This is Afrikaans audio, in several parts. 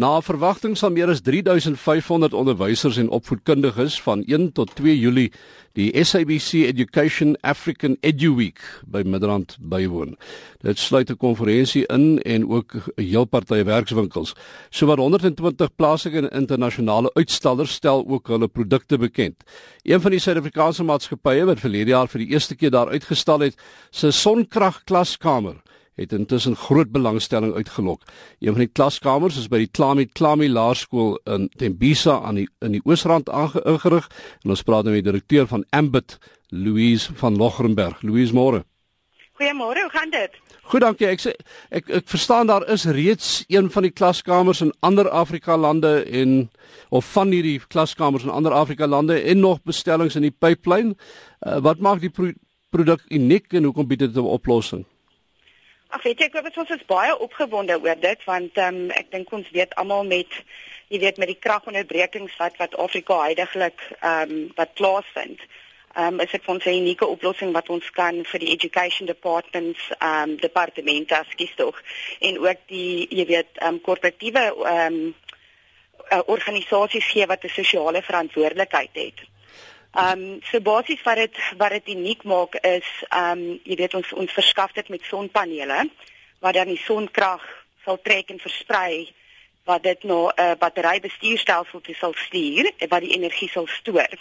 Na verwagting sal meer as 3500 onderwysers en opvoedkundiges van 1 tot 2 Julie die SABC Education African EduWeek by Midrand bywoon. Dit sluit 'n konferensie in en ook 'n heel party werkswinkels. Sowat 120 plaaslike en internasionale uitstallers stel ook hulle produkte bekend. Een van die Suid-Afrikaanse maatskappye wat verlede jaar vir die eerste keer daar uitgestal het, se sonkragklaskamer het intussen groot belangstelling uitgelok. Een van die klaskamers is by die Klami Klami Laerskool in Tembisa aan die in die Oosrand ingerig en ons praat nou met die direkteur van Ambit, Louise van Logrenberg. Louise môre. Goeiemôre, hoe gaan dit? Goed, dankie. Ek sê ek ek verstaan daar is reeds een van die klaskamers in ander Afrika lande en of van hierdie klaskamers in ander Afrika lande en nog bestellings in die pipeline. Uh, wat maak die pro produk uniek en hoekom bied dit 'n oplossing? Ag weet jy, hoop ons is baie opgewonde oor dit want ehm um, ek dink ons weet almal met jy weet met die kragonderbrekings wat wat Afrika heidaglik ehm um, wat plaasvind. Ehm um, is dit ons 'n unieke oplossing wat ons kan vir die education departments ehm um, departemente skies tog en ook die jy weet ehm um, korporatiewe ehm um, organisasies gee wat 'n sosiale verantwoordelikheid het. Ehm um, so basies wat dit wat dit uniek maak is ehm um, jy weet ons ons verskaf dit met sonpanele wat dan die sonkrag sal trek en versprei wat dit na 'n uh, batterybestuurstelsel toe sal stuur wat die energie sal stoor.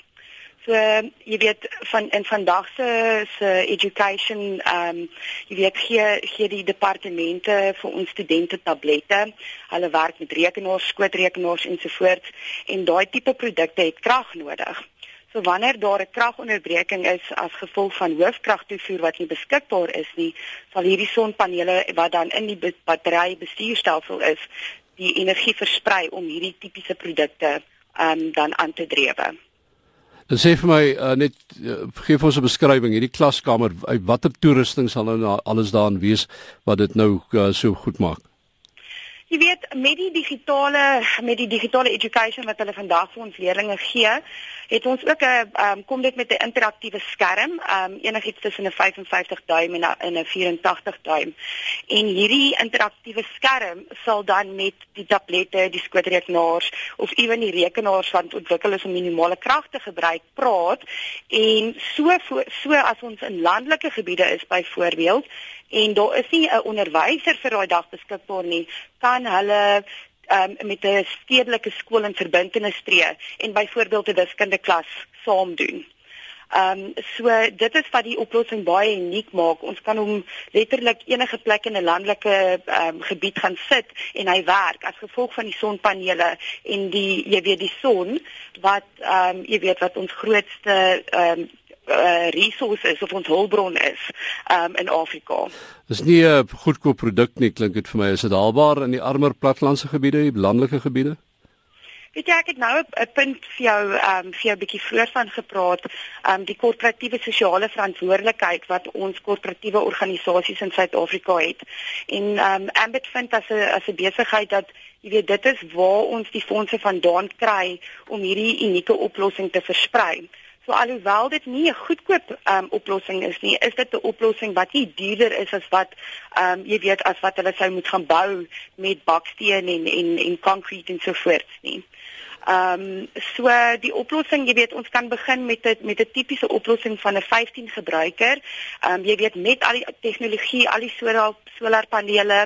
So uh, jy weet van in vandag se se education ehm um, jy weet gee gee die departemente vir ons studente tablette. Hulle werk met rekenaars, skootrekenaars ensovoorts en daai tipe produkte het krag nodig. So wanneer daar 'n kragonderbreking is as gevolg van hoofkragtoevoer wat nie beskikbaar is nie, sal hierdie sonpanele wat dan in die battery bestuurstelsel is, die energie versprei om hierdie tipiese produkte um, dan aan te drewe. Dit sê vir my uh, net uh, gee vir ons 'n beskrywing hierdie klaskamer watter toerusting sal nou alles daarin wees wat dit nou uh, so goed maak. Jy weet met die digitale met die digitale education wat hulle vandag vir ons leerders gee, het ons ook 'n um, kom dit met 'n interaktiewe skerm, um, enigiets tussen 'n 55 duim en 'n 84 duim. En hierdie interaktiewe skerm sal dan met die tablette, die skootrekenaars of ewen die rekenaars wat ontwikkel is om minimale krag te gebruik, praat en so so as ons in landelike gebiede is byvoorbeeld en daar is nie 'n onderwyser vir daai dag beskikbaar nie, kan hulle um, met 'n stedelike skool in verbintenis tree en byvoorbeeld 'n wiskunde klas saam doen. Ehm um, so dit is wat die oplossing baie uniek maak. Ons kan hom letterlik enige plek in 'n landelike ehm um, gebied gaan sit en hy werk as gevolg van die sonpanele en die jy weet die son wat ehm um, jy weet wat ons grootste ehm um, uh, resource is of ons hulpbron is um, in Afrika. Dis nie 'n goedkoop produk nie, klink dit vir my. Is dit haalbaar in die armer plattelandse gebiede, die landelike gebiede? Weet jy ek het nou 'n punt vir jou ehm um, vir jou 'n bietjie vroeër van gepraat, ehm um, die korporatiewe sosiale verantwoordelikheid wat ons korporatiewe organisasies in Suid-Afrika het. En ehm um, Ambit vind as 'n as 'n besigheid dat jy weet dit is waar ons die fondse vandaan kry om hierdie unieke oplossing te versprei. So alhoewel dit nie 'n goedkoop um, oplossing is nie, is dit 'n oplossing wat nie duurder is as wat ehm um, jy weet as wat hulle sou moet gaan bou met baksteen en en en concrete en so voort nie. Ehm um, so die oplossing, jy weet, ons kan begin met 'n met 'n tipiese oplossing van 'n 15 gebruiker. Ehm um, jy weet met al die tegnologie, al die solar solarpanele,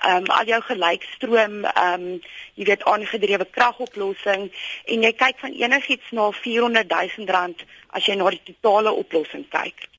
ehm um, al jou gelykstroom, ehm um, jy weet aangedrewe kragoplossing en jy kyk van enigiets na 400 000 rand as jy na die totale oplossing kyk.